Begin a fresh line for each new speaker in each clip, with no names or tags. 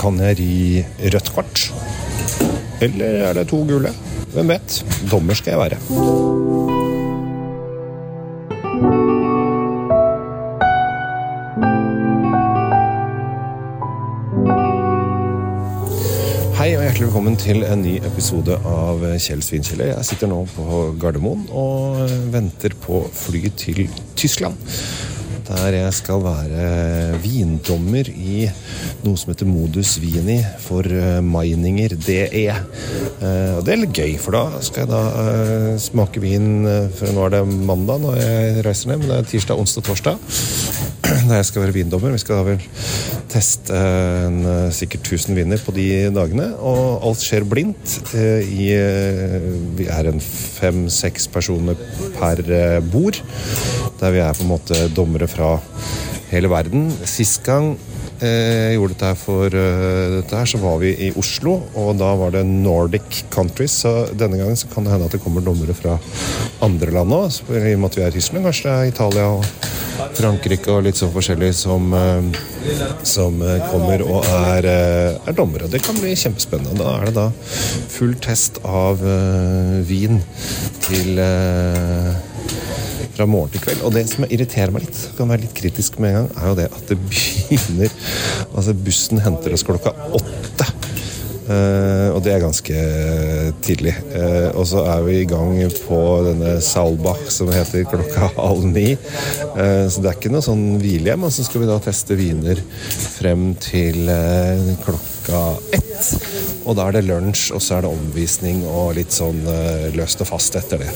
Kan jeg ri rødt kort? Eller er det to gule? Hvem vet? Dommer skal jeg være. Hei og hjertelig velkommen til en ny episode av Kjell Svinkjeller. Jeg sitter nå på Gardermoen og venter på fly til Tyskland. Der jeg skal være vindommer i noe som heter Modus Vini for Mininger DE. Eh, Og det er litt gøy, for da skal jeg da eh, smake vin eh, For nå er det mandag når jeg reiser ned, men det er tirsdag, onsdag, torsdag. Der jeg skal være vindommer. Vi skal da vel teste en, eh, sikkert 1000 viner på de dagene. Og alt skjer blindt. eh, I, eh, vi er en fem-seks personer per eh, bord. Der vi er på en måte dommere fra hele verden. Sist gang eh, jeg gjorde dette her for eh, dette her, så var vi i Oslo, og da var det Nordic countries. Så denne gangen så kan det hende at det kommer dommere fra andre land òg. I og med at vi er i Tyskland, kanskje det er Italia og Frankrike og litt sånn forskjellig som, eh, som eh, kommer og er, eh, er dommere. Det kan bli kjempespennende. Da er det da full test av eh, vin til eh, fra morgen til kveld. Og det som irriterer meg litt, kan være litt kritisk med en gang, er jo det at det begynner Altså, bussen henter oss klokka åtte. Uh, og det er ganske tidlig. Uh, og så er vi i gang på denne Salbach, som heter klokka halv ni. Uh, så det er ikke noe sånn hvilehjem. Og så skal vi da teste viner frem til eh, klokka ett. Og da er det lunsj, og så er det omvisning og litt sånn eh, løst og fast etter det.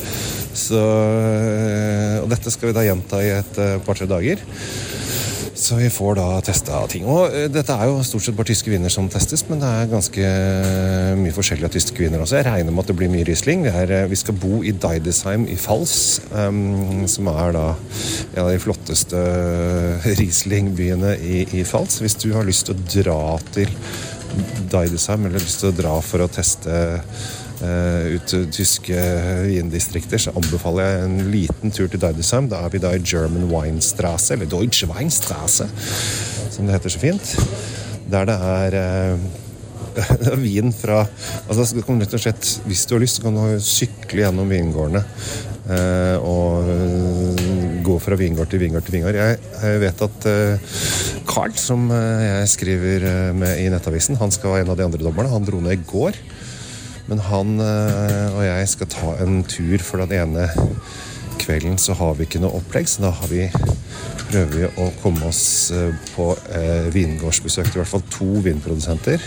Så, eh, og dette skal vi da gjenta i et eh, par-tre dager. Så vi får da testa ting. Og dette er jo stort sett bare tyske viner som testes, men det er ganske mye forskjellige tyske viner også. Jeg regner med at det blir mye Riesling. Vi skal bo i Deidesheim i Fals, um, som er da en av de flotteste Riesling-byene i, i Fals. Hvis du har lyst til å dra til Deidesheim, eller lyst til å dra for å teste Uh, ut tyske vindistrikter, så anbefaler jeg en liten tur til Deidesheim. Da er vi da i German Weinstrasse, eller Deutsche Weinstrasse, som det heter så fint. Der det er uh, vin fra altså kan rett og slett, Hvis du har lyst, kan du sykle gjennom vingårdene. uh, og gå fra vingård til vingård til vingård. Jeg, jeg vet at eh, Carl, som eh, jeg skriver eh, med i Nettavisen, han skal være en av de andre dommerne. Han dro ned i går. Men han eh, og jeg skal ta en tur for den ene kvelden så har vi ikke noe opplegg, så da har vi, prøver vi å komme oss eh, på eh, vingårdsbesøk til i hvert fall to vinprodusenter.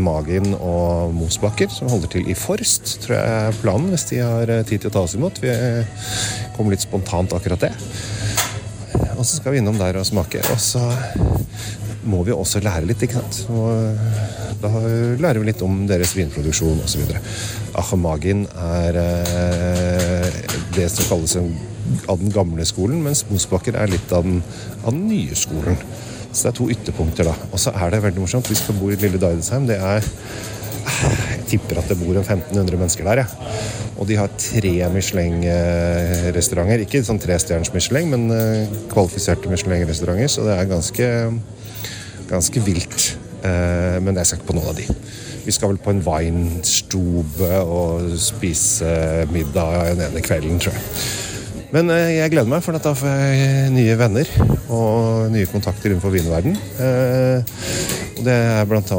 Magin og Mosbakker, som holder til i Forst, tror jeg er planen, hvis de har eh, tid til å ta oss imot. Vi kommer kom litt spontant akkurat det. Og så skal vi innom der og smake. Og så må vi også lære litt, ikke sant. Og da lærer vi litt om deres vinproduksjon osv. Ahmagin er eh, det som kalles av den gamle skolen, mens Mosbakker er litt av den, av den nye skolen. Så det er to ytterpunkter, da. Og så er det veldig morsomt. Vi skal bo i lille Deidesheim. Det er jeg tipper at det bor en 1500 mennesker der. Ja. Og de har tre Michelin-restauranter. Ikke sånn trestjerners Michelin, men eh, kvalifiserte Michelin-restauranter. Så det er ganske, ganske vilt. Eh, Men jeg skal ikke på noen av de. Vi skal vel på en Weinstube og spise middag den ene kvelden, tror jeg. Men eh, jeg gleder meg, for da får jeg nye venner og nye kontakter innenfor vinverden. Eh, Det er bl.a.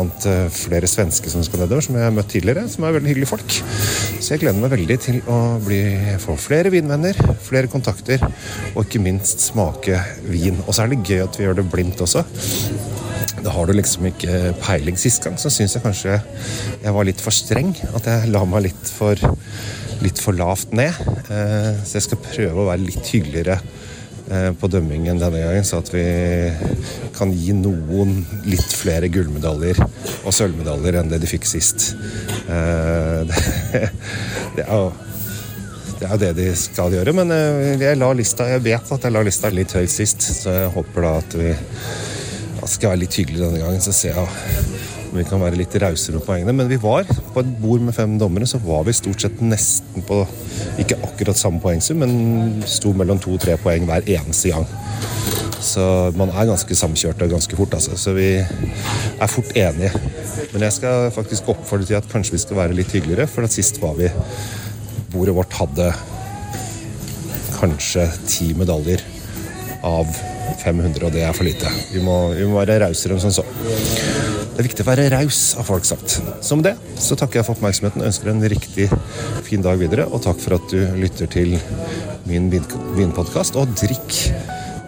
flere svenske som skal nedover, som jeg har møtt tidligere. Som er veldig hyggelige folk. Så jeg gleder meg veldig til å bli, få flere vinvenner, flere kontakter, og ikke minst smake vin. Og så er det gøy at vi gjør det blindt også. Da har du liksom ikke peiling. Sist gang så syns jeg kanskje jeg var litt for streng. At jeg la meg litt for, litt for lavt ned. Eh, Så jeg skal prøve å være litt hyggeligere eh, på dømmingen denne gangen, så at vi kan gi noen litt flere gullmedaljer og sølvmedaljer enn det de fikk sist. Eh, Det, er jo det er jo det de skal gjøre, men jeg, la lista, jeg vet at jeg la lista litt høyt sist, så jeg håper da at vi skal være litt hyggelig denne gangen. Så ser jeg vi kan være litt rausere på poengene. Men vi var på et bord med fem dommere, så var vi stort sett nesten på ikke akkurat samme poengsum, men sto mellom to og tre poeng hver eneste gang. Så man er ganske samkjørte ganske fort, altså. Så vi er fort enige. Men jeg skal faktisk oppfordre til at kanskje vi skal være litt hyggeligere, for at sist var vi Bordet vårt hadde kanskje ti medaljer av 500, og det er for lite. Vi må, vi må være rausere enn som så. Det er viktig å være raus, har folk sagt. Så med det så takker jeg for oppmerksomheten ønsker en riktig fin dag videre. Og takk for at du lytter til min vinpodkast. Og drikk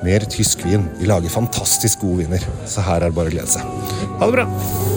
mer tysk vin. De lager fantastisk gode viner, så her er det bare å glede seg. Ha det bra!